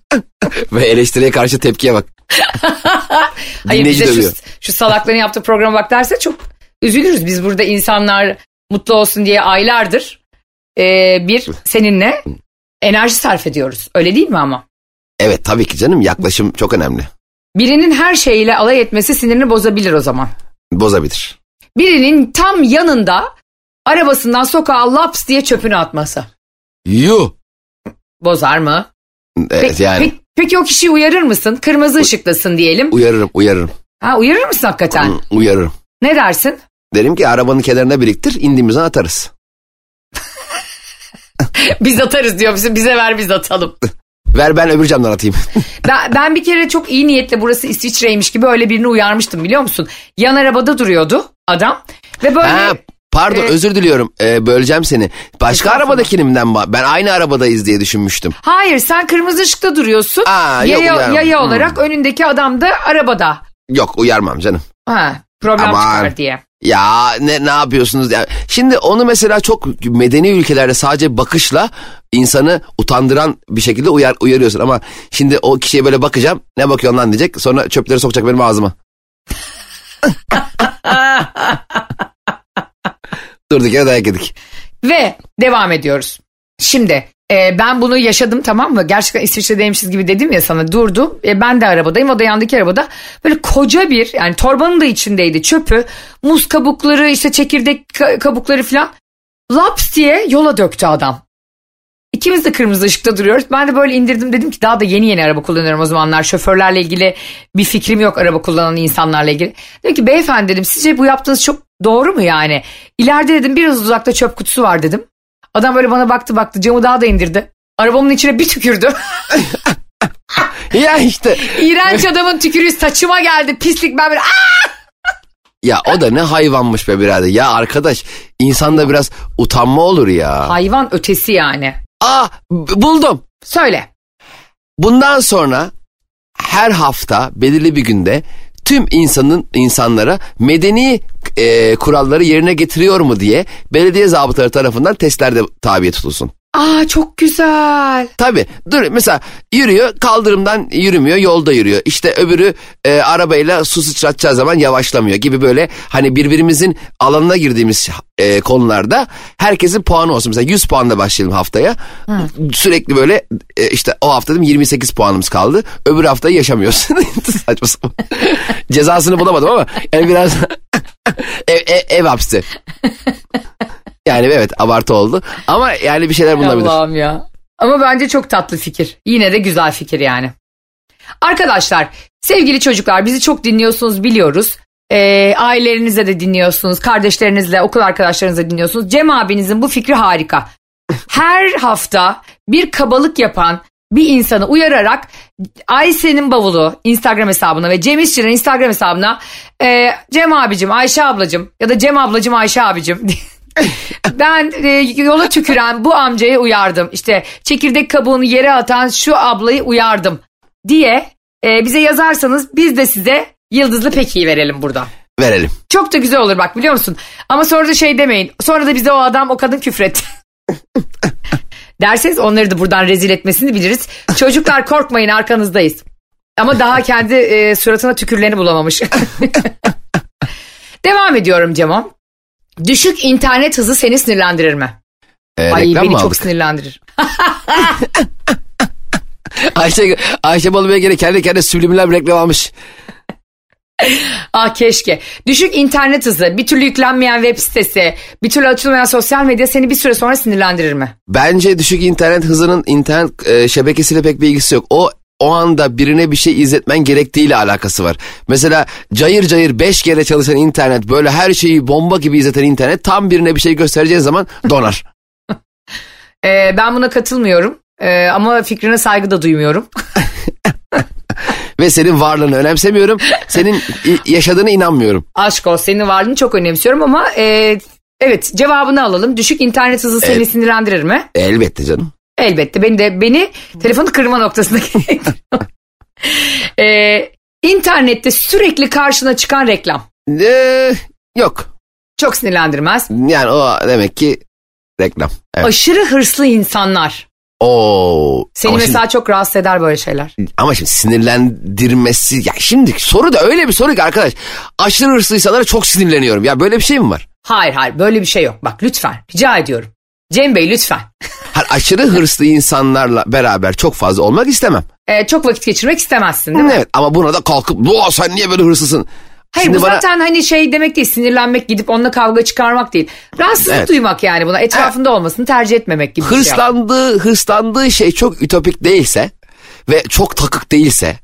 Ve eleştiriye karşı tepkiye bak. Hayır bize şu, dövüyor. şu salakların yaptığı programa bak derse çok üzülürüz. Biz burada insanlar mutlu olsun diye aylardır e, bir seninle enerji sarf ediyoruz. Öyle değil mi ama? Evet tabii ki canım yaklaşım çok önemli. Birinin her şeyiyle alay etmesi sinirini bozabilir o zaman. Bozabilir. Birinin tam yanında arabasından sokağa laps diye çöpünü atması. Yuh. Bozar mı? Evet Peki, yani peki, peki o kişiyi uyarır mısın? Kırmızı ışıktasın diyelim. uyarırım uyarırım. Ha, uyarır mısın hakikaten? Hı, Uyarırım. Ne dersin? Derim ki arabanın kenarına biriktir indiğimizden atarız. Biz atarız diyor musun? Bize ver biz atalım. Ver ben öbür camdan atayım. Ben, ben bir kere çok iyi niyetle burası İsviçre'ymiş gibi öyle birini uyarmıştım biliyor musun? Yan arabada duruyordu adam ve böyle ha, pardon Evet. özür diliyorum Ee, böleceğim seni. Başka arabadakinimden ba- ben aynı arabadayız diye düşünmüştüm. hayır sen kırmızı ışıkta duruyorsun. Aa, yok, yaya, uyarmam. yaya Hmm. olarak önündeki adam da arabada. Yok uyarmam canım. Ha, problem Aman. çıkar diye. Ya ne ne yapıyorsunuz? Ya, şimdi onu mesela çok medeni ülkelerde sadece bakışla insanı utandıran bir şekilde uyar, uyarıyorsun. Ama şimdi o kişiye böyle bakacağım ne bakıyorsun lan diyecek sonra çöpleri sokacak benim ağzıma. Durduk yere dayak yedik. Ve devam ediyoruz. Şimdi e, ben bunu yaşadım tamam mı? Gerçekten İsviçre'deymişiz gibi dedim ya sana durdum. E, ben de arabadayım o da yandaki arabada. Böyle koca bir yani torbanın da içindeydi çöpü. Muz kabukları işte çekirdek ka- kabukları falan. Laps diye yola döktü adam. İkimiz de kırmızı ışıkta duruyoruz. Ben de böyle indirdim dedim ki daha da yeni yeni araba kullanıyorum o zamanlar. Şoförlerle ilgili bir fikrim yok araba kullanan insanlarla ilgili. Dedim ki beyefendi dedim sizce bu yaptığınız çok doğru mu yani? İleride dedim biraz uzakta çöp kutusu var dedim. Adam böyle bana baktı baktı camı daha da indirdi. Arabamın içine bir tükürdü. Ya işte İğrenç adamın tükürüğü saçıma geldi. Pislik ben böyle "Aa!" ya o da ne hayvanmış be birader. Ya arkadaş insanda biraz utanma olur ya. Hayvan ötesi yani. Aa buldum. Söyle. Bundan sonra her hafta belirli bir günde tüm insanın insanlara medeni e, kuralları yerine getiriyor mu diye belediye zabıtaları tarafından testlerde tabi tutulsun. Aa çok güzel. Tabi dur mesela yürüyor kaldırımdan yürümüyor yolda yürüyor. İşte öbürü e, arabayla su sıçratacağı zaman yavaşlamıyor gibi böyle hani birbirimizin alanına girdiğimiz e, konularda herkesin puanı olsun. Mesela 100 puanla başlayalım haftaya. Sürekli böyle e, işte o hafta dedim 28 puanımız kaldı. Öbür haftayı yaşamıyorsun. Saçma sapan. Cezasını bulamadım ama yani biraz ev, ev, ev hapsi. Yani evet abartı oldu. Ama yani bir şeyler bulunabilir. Allah'ım ya. Ama bence çok tatlı fikir. Yine de güzel fikir yani. Arkadaşlar, sevgili çocuklar bizi çok dinliyorsunuz biliyoruz. Ee, ailelerinizle de dinliyorsunuz, kardeşlerinizle, okul arkadaşlarınızla dinliyorsunuz. Cem abinizin bu fikri harika. Her hafta bir kabalık yapan bir insanı uyararak Ayşe'nin bavulu Instagram hesabına ve Cem İşçilerin Instagram hesabına e, Cem abicim, Ayşe ablacım ya da Cem ablacım, Ayşe abicim ben e, yola tüküren bu amcayı uyardım. İşte çekirdek kabuğunu yere atan şu ablayı uyardım diye e, bize yazarsanız biz de size yıldızlı pekiyi verelim burada. Verelim. Çok da güzel olur bak biliyor musun? Ama sonra da şey demeyin. Sonra da bize o adam o kadın küfretti. Derseniz onları da buradan rezil etmesini biliriz. Çocuklar korkmayın arkanızdayız. Ama daha kendi e, suratına tükürlerini bulamamış. Devam ediyorum Cemo. Düşük internet hızı seni sinirlendirir mi? Ee, Ay beni mı çok aldık? sinirlendirir. Ayşe, Ayşe Balıbey'e gene kendi kendine subliminal bir reklam almış. Ah keşke. Düşük internet hızı, bir türlü yüklenmeyen web sitesi, bir türlü açılmayan sosyal medya seni bir süre sonra sinirlendirir mi? Bence düşük internet hızının internet e, şebekesiyle pek bir ilgisi yok. O o anda birine bir şey izletmen gerektiğiyle alakası var. Mesela cayır cayır 5 kere çalışan internet böyle her şeyi bomba gibi izleten internet tam birine bir şey göstereceğin zaman donar. Ee, ben buna katılmıyorum. Ee, ama fikrine saygı da duymuyorum. Ve senin varlığını önemsemiyorum. Senin yaşadığına inanmıyorum. Aşk ol senin varlığını çok önemsiyorum ama e, evet cevabını alalım. Düşük internet hızı seni sinirlendirir mi? Elbette canım. Elbette beni de beni telefonu kırma noktasına ee, internette sürekli karşına çıkan reklam. Ee, yok. Çok sinirlendirmez. Yani o demek ki reklam. Evet. Aşırı hırslı insanlar. Oo. Seni ama mesela çok rahatsız eder böyle şeyler. Şimdi, ama şimdi sinirlendirmesi... Ya şimdi soru da öyle bir soru ki arkadaş. Aşırı hırslı insanlara çok sinirleniyorum. Ya böyle bir şey mi var? Hayır hayır böyle bir şey yok. Bak lütfen rica ediyorum. Cem Bey lütfen. Aşırı hırslı insanlarla beraber çok fazla olmak istemem. Ee, çok vakit geçirmek istemezsin değil mi? Evet ama buna da kalkıp "Doğa sen niye böyle hırsızsın? Hayır Şimdi bu bana- zaten hani şey demek değil sinirlenmek gidip onunla kavga çıkarmak değil. Rahatsızlık Evet. duymak yani buna etrafında olmasını tercih etmemek gibi bir şey. Hırslandığı, hırslandığı şey çok ütopik değilse ve çok takık değilse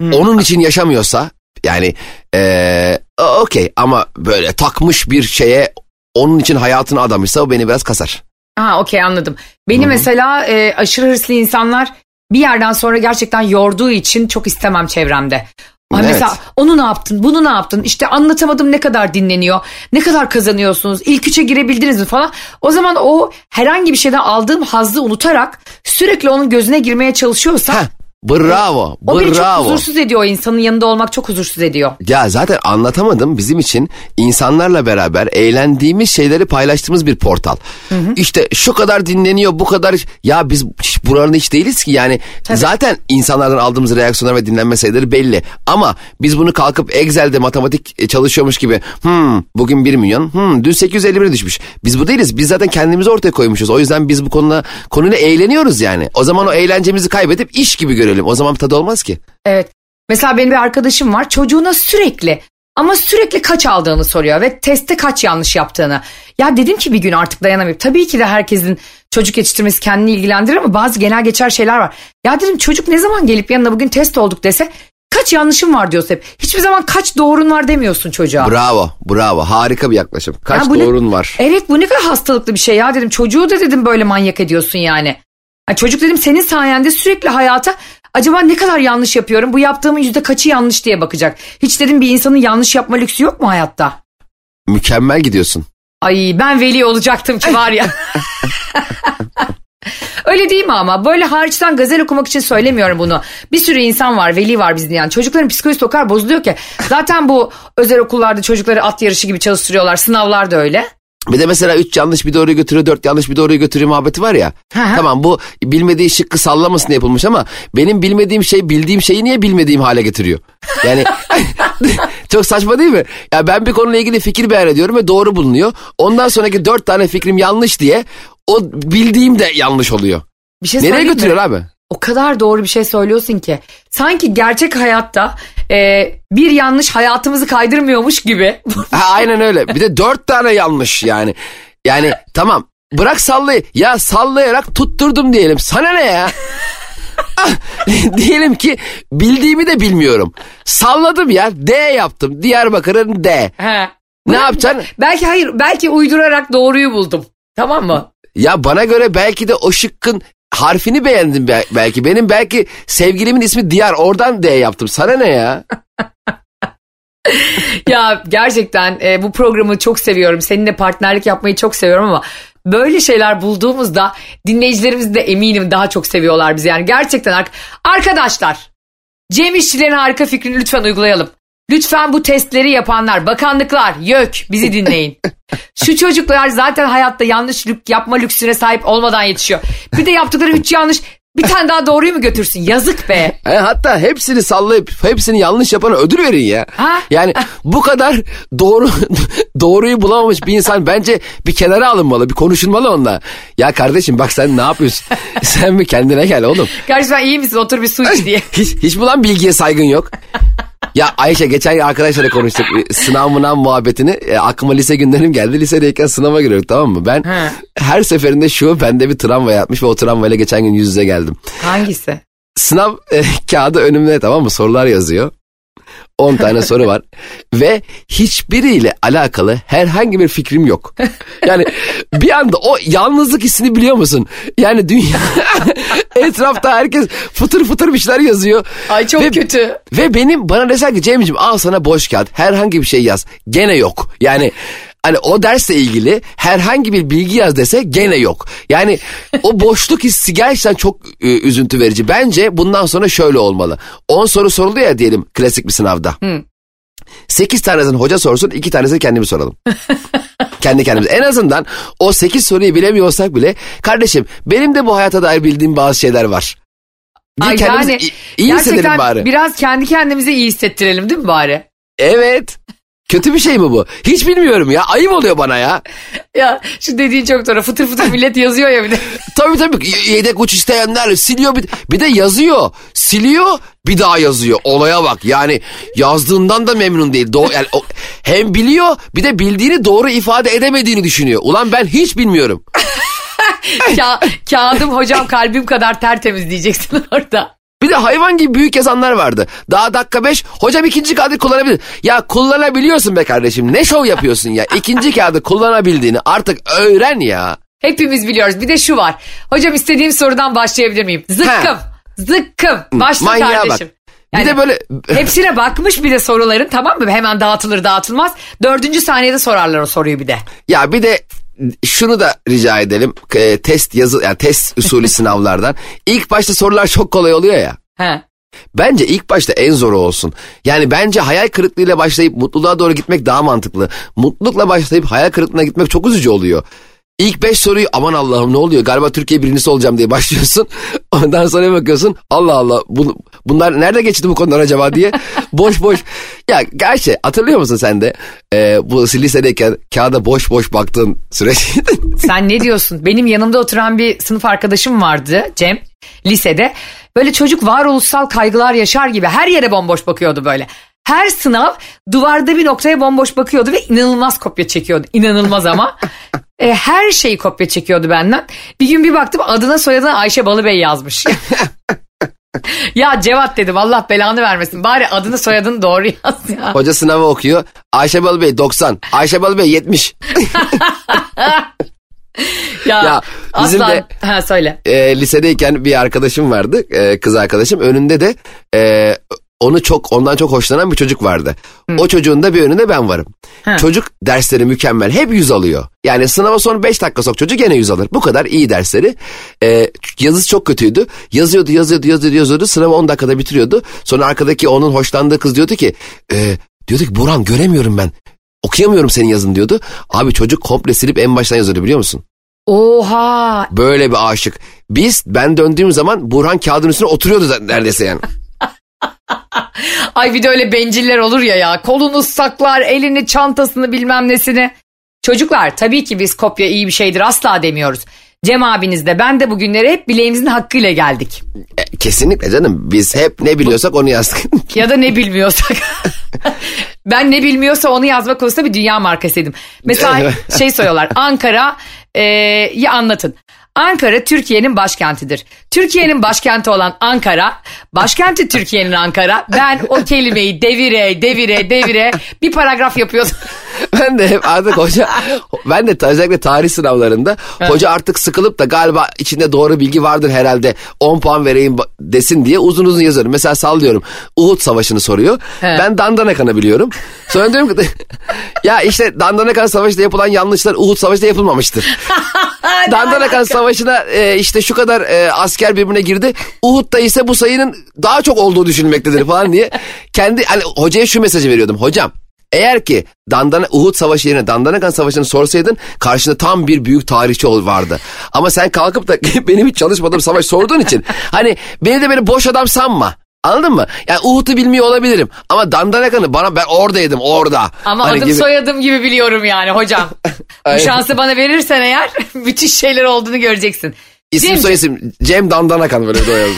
Hmm. onun için yaşamıyorsa yani eee okey ama böyle takmış bir şeye onun için hayatını adamışsa o beni biraz kasar. Ha okey anladım. Beni mesela e, aşırı hırslı insanlar bir yerden sonra gerçekten yorduğu için çok istemem çevremde. Ay Evet. Mesela onu ne yaptın, bunu ne yaptın, işte anlatamadım ne kadar dinleniyor, ne kadar kazanıyorsunuz, ilk üçe girebildiniz mi falan. O zaman o herhangi bir şeyden aldığım hazzı unutarak sürekli onun gözüne girmeye çalışıyorsa Heh, bravo, o beni çok bravo. huzursuz ediyor. İnsanın yanında olmak çok huzursuz ediyor. Ya zaten anlatamadım bizim için insanlarla beraber eğlendiğimiz şeyleri paylaştığımız bir portal. İşte şu kadar dinleniyor bu kadar ya biz hiç buranın hiç değiliz ki yani zaten insanlardan aldığımız reaksiyonlar ve dinlenme sayıları belli. Ama biz bunu kalkıp Excel'de matematik e, çalışıyormuş gibi hmm, bugün 1 milyon hmm, dün 851 düşmüş. Biz bu değiliz biz zaten kendimizi ortaya koymuşuz. O yüzden biz bu konuda konuyla eğleniyoruz yani. O zaman o eğlencemizi kaybedip iş gibi görelim. O zaman tadı olmaz ki. Evet. Mesela benim bir arkadaşım var. Çocuğuna sürekli ama sürekli kaç aldığını soruyor ve testte kaç yanlış yaptığını. Ya dedim ki bir gün artık dayanamayıp tabii ki de herkesin çocuk yetiştirmesi kendini ilgilendirir ama bazı genel geçer şeyler var. Ya dedim çocuk ne zaman gelip yanına bugün test olduk dese kaç yanlışım var diyorsun hep. Hiçbir zaman kaç doğrun var demiyorsun çocuğa. Bravo, bravo. Harika bir yaklaşım. Kaç Ya bu ne- doğrun var? Evet bu ne kadar hastalıklı bir şey ya dedim. Çocuğu da dedim böyle manyak ediyorsun yani. Ha, çocuk dedim senin sayende sürekli hayata acaba ne kadar yanlış yapıyorum? Bu yaptığımın yüzde kaçı yanlış diye bakacak. Hiç dedim bir insanın yanlış yapma lüksü yok mu hayatta? Mükemmel gidiyorsun. Ay ben veli olacaktım ki var ya. Öyle değil mi ama? Böyle hariçten gazel okumak için söylemiyorum bunu. Bir sürü insan var, veli var bizde yani. Çocukların psikolojisi o kadar bozuluyor ki. Zaten bu özel okullarda çocukları at yarışı gibi çalıştırıyorlar. Sınavlar da öyle. Bir de mesela 3 yanlış bir doğruyu götürüyor, 4 yanlış bir doğruyu götürüyor muhabbeti var ya. Tamam bu bilmediği şıkkı sallamasın diye yapılmış ama benim bilmediğim şey bildiğim şeyi niye bilmediğim hale getiriyor? Yani çok saçma değil mi? Ya ben bir konuyla ilgili fikir beyan ediyorum ve doğru bulunuyor. Ondan sonraki 4 tane fikrim yanlış diye o bildiğim de yanlış oluyor. Bir şey Nereye söyleyeyim mi? götürüyor abi? O kadar doğru bir şey söylüyorsun ki. Sanki gerçek hayatta e, bir yanlış hayatımızı kaydırmıyormuş gibi. Ha, aynen öyle. Bir de dört tane yanlış yani. Yani tamam bırak sallayı. Ya sallayarak tutturdum diyelim. Sana ne ya? Ah, diyelim ki bildiğimi de bilmiyorum. Salladım ya. D yaptım. Diyarbakır'ın D. He. Ne yapacaksın? Belki hayır belki uydurarak doğruyu buldum. Tamam mı? Ya bana göre belki de o şıkkın harfini beğendim be- belki. Benim belki sevgilimin ismi Diyar. Oradan D yaptım. Sana ne ya? ya gerçekten e, bu programı çok seviyorum. Seninle partnerlik yapmayı çok seviyorum ama böyle şeyler bulduğumuzda dinleyicilerimiz de eminim daha çok seviyorlar bizi. Yani gerçekten ar- arkadaşlar Cem İşçilerin harika fikrini lütfen uygulayalım. Lütfen bu testleri yapanlar, bakanlıklar, YÖK bizi dinleyin. Şu çocuklar zaten hayatta yanlış yapma lüksüne sahip olmadan yetişiyor. Bir de yaptıkları üç yanlış Bir tane daha doğruyu mu götürsün? Yazık be. E, hatta hepsini sallayıp hepsini yanlış yapana ödül verin ya. Ha? Yani bu kadar doğru doğruyu bulamamış bir insan bence bir kenara alınmalı, bir konuşulmalı onunla. Ya kardeşim bak sen ne yapıyorsun? sen bir kendine gel oğlum. Kardeşim sen iyi misin? Otur bir su iç diye. Hiç, hiç mi lan bilgiye saygın yok? Ya Ayşe geçen gün arkadaşlarla konuştuk. Sınav mınav muhabbetini. E, aklıma lise günlerim geldi. Lisedeyken sınava giriyorduk tamam mı? Ben He. her seferinde şu bende bir travma yapmış ve o travmayla geçen gün yüz yüze geldim. Hangisi? sınav e, kağıdı önümde tamam mı? Sorular yazıyor 10 tane soru var ve hiçbiriyle alakalı herhangi bir fikrim yok. Yani bir anda o yalnızlık hissini biliyor musun? Yani dünya etrafta herkes fıtır fıtır bir şeyler yazıyor. Ay çok Ve- kötü. Ve benim bana desen ki Cem'ciğim al sana boş kağıt herhangi bir şey yaz. Gene yok. Yani hani o dersle ilgili herhangi bir bilgi yaz dese gene yok. Yani o boşluk hissi gerçekten çok e, üzüntü verici. Bence bundan sonra şöyle olmalı. 10 soru soruldu ya diyelim klasik bir sınavda. 8 tanesini hoca sorsun 2 tanesini kendimiz soralım. Kendi kendimize. En azından o 8 soruyu bilemiyorsak bile kardeşim benim de bu hayata dair bildiğim bazı şeyler var. Diye Ay kendimizi yani iyi hissedelim gerçekten bari. biraz kendi kendimize iyi hissettirelim değil mi bari? Evet. Kötü bir şey mi bu? Hiç bilmiyorum ya. Ayıp oluyor bana ya. Ya şu dediğin çok doğru. Fıtır fıtır millet yazıyor ya bir de. Tabii tabii. Yedek uç isteyenler siliyor. Bir, bir de yazıyor. Siliyor bir daha yazıyor. Olaya bak. Yani yazdığından da memnun değil. Do yani o- hem biliyor bir de bildiğini doğru ifade edemediğini düşünüyor. Ulan ben hiç bilmiyorum. Ka kağıdım hocam kalbim kadar tertemiz diyeceksin orada. Bir de hayvan gibi büyük yazanlar vardı. Daha dakika beş hocam ikinci kağıdı kullanabilir. Ya kullanabiliyorsun be kardeşim ne şov yapıyorsun ya. İkinci kağıdı kullanabildiğini artık öğren ya. Hepimiz biliyoruz. Bir de şu var. Hocam istediğim sorudan başlayabilir miyim? Zıkkım. Zıkkım. Başla Manyağa bak. kardeşim. Bir de böyle Hepsine bakmış bir de soruların tamam mı? Hemen dağıtılır dağıtılmaz. Dördüncü saniyede sorarlar o soruyu bir de. Ya bir de şunu da rica edelim. E, test yazı yani test usulü sınavlardan. İlk başta sorular çok kolay oluyor ya. He. Bence ilk başta en zoru olsun. Yani bence hayal kırıklığıyla başlayıp mutluluğa doğru gitmek daha mantıklı. Mutlulukla başlayıp hayal kırıklığına gitmek çok üzücü oluyor. İlk beş soruyu aman Allah'ım ne oluyor galiba Türkiye birincisi olacağım diye başlıyorsun. Ondan sonra bakıyorsun Allah Allah bu, bunlar nerede geçti bu konular acaba diye boş boş. Ya gerçi hatırlıyor musun sen de e, bu lisedeyken kağıda boş boş baktığın süreç. Sen ne diyorsun? Benim yanımda oturan bir sınıf arkadaşım vardı Cem lisede. Böyle çocuk varoluşsal kaygılar yaşar gibi her yere bomboş bakıyordu böyle. Her sınav duvarda bir noktaya bomboş bakıyordu ve inanılmaz kopya çekiyordu. İnanılmaz ama. E, her şeyi kopya çekiyordu benden. Bir gün bir baktım adına soyadına Ayşe Balıbey yazmış. ya Cevat dedim Allah belanı vermesin. Bari adını soyadını doğru yaz ya. Hoca sınavı okuyor. Ayşe Balıbey 90. Ayşe Balıbey 70. Ya, Ya, bizim asla... de- Ha söyle. e, lisedeyken bir arkadaşım vardı e, kız arkadaşım önünde de e, onu çok ondan çok hoşlanan bir çocuk vardı. O çocuğun da bir önünde ben varım. Ha. Çocuk dersleri mükemmel hep yüz alıyor. Yani sınava son 5 dakika sok çocuk gene yüz alır. Bu kadar iyi dersleri. E, yazısı çok kötüydü. Yazıyordu yazıyordu yazıyordu yazıyordu sınavı 10 dakikada bitiriyordu. Sonra arkadaki onun hoşlandığı kız diyordu ki e, diyordu ki Burhan göremiyorum ben. Okuyamıyorum senin yazın diyordu. Abi çocuk komple silip en baştan yazıyordu biliyor musun? Oha Böyle bir aşık. Biz ben döndüğüm zaman Burhan kağıdın üstüne oturuyordu neredeyse yani. Ay bir de öyle benciller olur ya ya. Kolunu saklar, elini, çantasını bilmem nesini. Çocuklar tabii ki biz kopya iyi bir şeydir asla demiyoruz. Cem abiniz de ben de bugünlere hep bileğimizin hakkıyla geldik. E, kesinlikle canım. Biz hep ne biliyorsak onu yazdık. Ya da ne bilmiyorsak. ben ne bilmiyorsa onu yazma konusunda bir dünya markasıydım. Mesela şey soruyorlar Ankara'yı anlatın. Ankara Türkiye'nin başkentidir. Türkiye'nin başkenti olan Ankara, başkenti Türkiye'nin Ankara. Ben o kelimeyi devire devire devire bir paragraf yapıyordum. ben de hep artık hoca ben de özellikle tarih sınavlarında hoca artık sıkılıp da galiba içinde doğru bilgi vardır herhalde 10 puan vereyim desin diye uzun uzun yazıyorum. Mesela sallıyorum Uhud Savaşı'nı soruyor. Ben Dandanakan'ı biliyorum. Sonra diyorum ki ya işte Dandanakan Savaşı'nda yapılan yanlışlar Uhud Savaşı'nda yapılmamıştır. Dandanakan Savaşı'na e, işte şu kadar e, asker birbirine girdi. Uhud'da ise bu sayının daha çok olduğu düşünülmektedir falan diye. Kendi hani hocaya şu mesajı veriyordum. Hocam Eğer ki Dandana Uhud Savaşı yerine Dandanakan Savaşı'nı sorsaydın karşında tam bir büyük tarihçi ol vardı. Ama sen kalkıp da benim hiç çalışmadığım savaş sorduğun için hani beni de böyle boş adam sanma. Anladın mı? Yani Uhud'u bilmiyor olabilirim. Ama Dandanakan'ı bana ben oradaydım orada. Ama Hani adım gibi- soyadım gibi biliyorum yani hocam. Bu şansı bana verirsen eğer müthiş şeyler olduğunu göreceksin. İsim Cem- soyisim Cem Dandanakan böyle doyalım.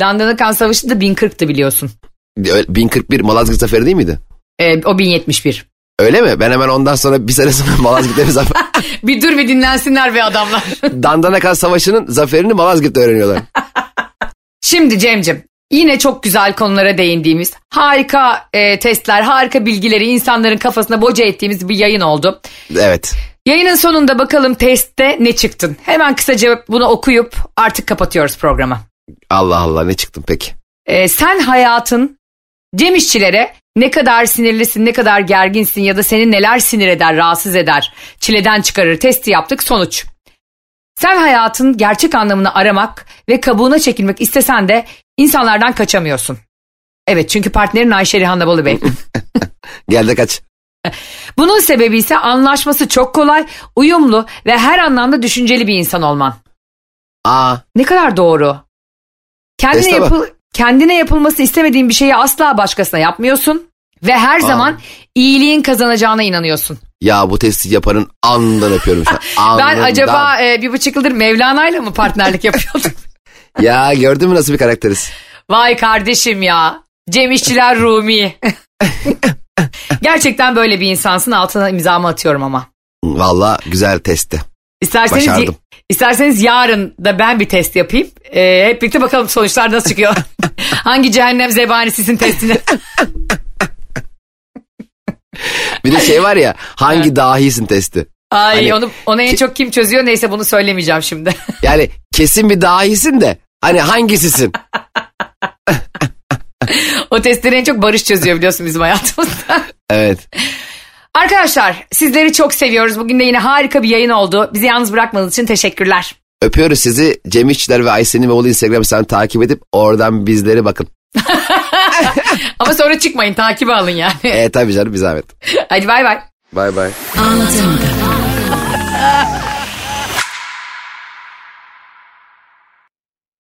Dandanakan Savaşı da 1040'tı biliyorsun. 1041 Malazgirt Zaferi değil miydi? Ee, o 1071. Öyle mi? Ben hemen ondan sonra bir sene sonra Malazgirt'te bir zafer. Bir dur bir dinlensinler be adamlar. Dandanakan Savaşı'nın zaferini Malazgirt'te öğreniyorlar. Şimdi Cem'cim yine çok güzel konulara değindiğimiz harika e, testler, harika bilgileri insanların kafasına boca ettiğimiz bir yayın oldu. Evet. Yayının sonunda bakalım testte ne çıktın? Hemen kısaca bunu okuyup artık kapatıyoruz programı. Allah Allah ne çıktım peki. Ee, sen hayatın Cem işçilere ne kadar sinirlisin, ne kadar gerginsin ya da seni neler sinir eder, rahatsız eder, çileden çıkarır testi yaptık sonuç. Sen hayatın gerçek anlamını aramak ve kabuğuna çekilmek istesen de insanlardan kaçamıyorsun. Evet çünkü partnerin Ayşe Rihanna Balı Bey. Gel de kaç. Bunun sebebi ise anlaşması çok kolay, uyumlu ve her anlamda düşünceli bir insan olman. Aa Ne kadar doğru. Kendine, yapıl kendine yapılması istemediğin bir şeyi asla başkasına yapmıyorsun. Ve her zaman iyiliğin kazanacağına inanıyorsun. ya bu testi yapanın anından öpüyorum şu an. Ben acaba e, bir buçuk yıldır Mevlana'yla mı partnerlik yapıyordum? Ya gördün mü nasıl bir karakteriz? Vay kardeşim ya. Cem İşçiler Rumi. Gerçekten böyle bir insansın altına imzamı atıyorum ama. Valla güzel testti. İsterseniz, Başardım. isterseniz yarın da ben bir test yapayım. E, hep birlikte bakalım sonuçlar nasıl çıkıyor. Hangi cehennem zebanisisin testini. Bir de şey var ya hangi dahisin testi. Ay Hani- onu, onu en çok kim çözüyor neyse bunu söylemeyeceğim şimdi. Yani kesin bir dahisin de hani hangisisin? o testleri en çok Barış çözüyor biliyorsun bizim hayatımızda. Evet. Arkadaşlar sizleri çok seviyoruz. Bugün de yine harika bir yayın oldu. Bizi yalnız bırakmadığınız için teşekkürler. Öpüyoruz sizi. Cem İşçiler ve Ayşe'nin ve oğlu Instagram hesabını takip edip oradan bizleri bakın. Ama sonra çıkmayın takibi alın yani. E tabii canım bir zahmet. Hadi bay bay. Bay bay. Anlatamadım.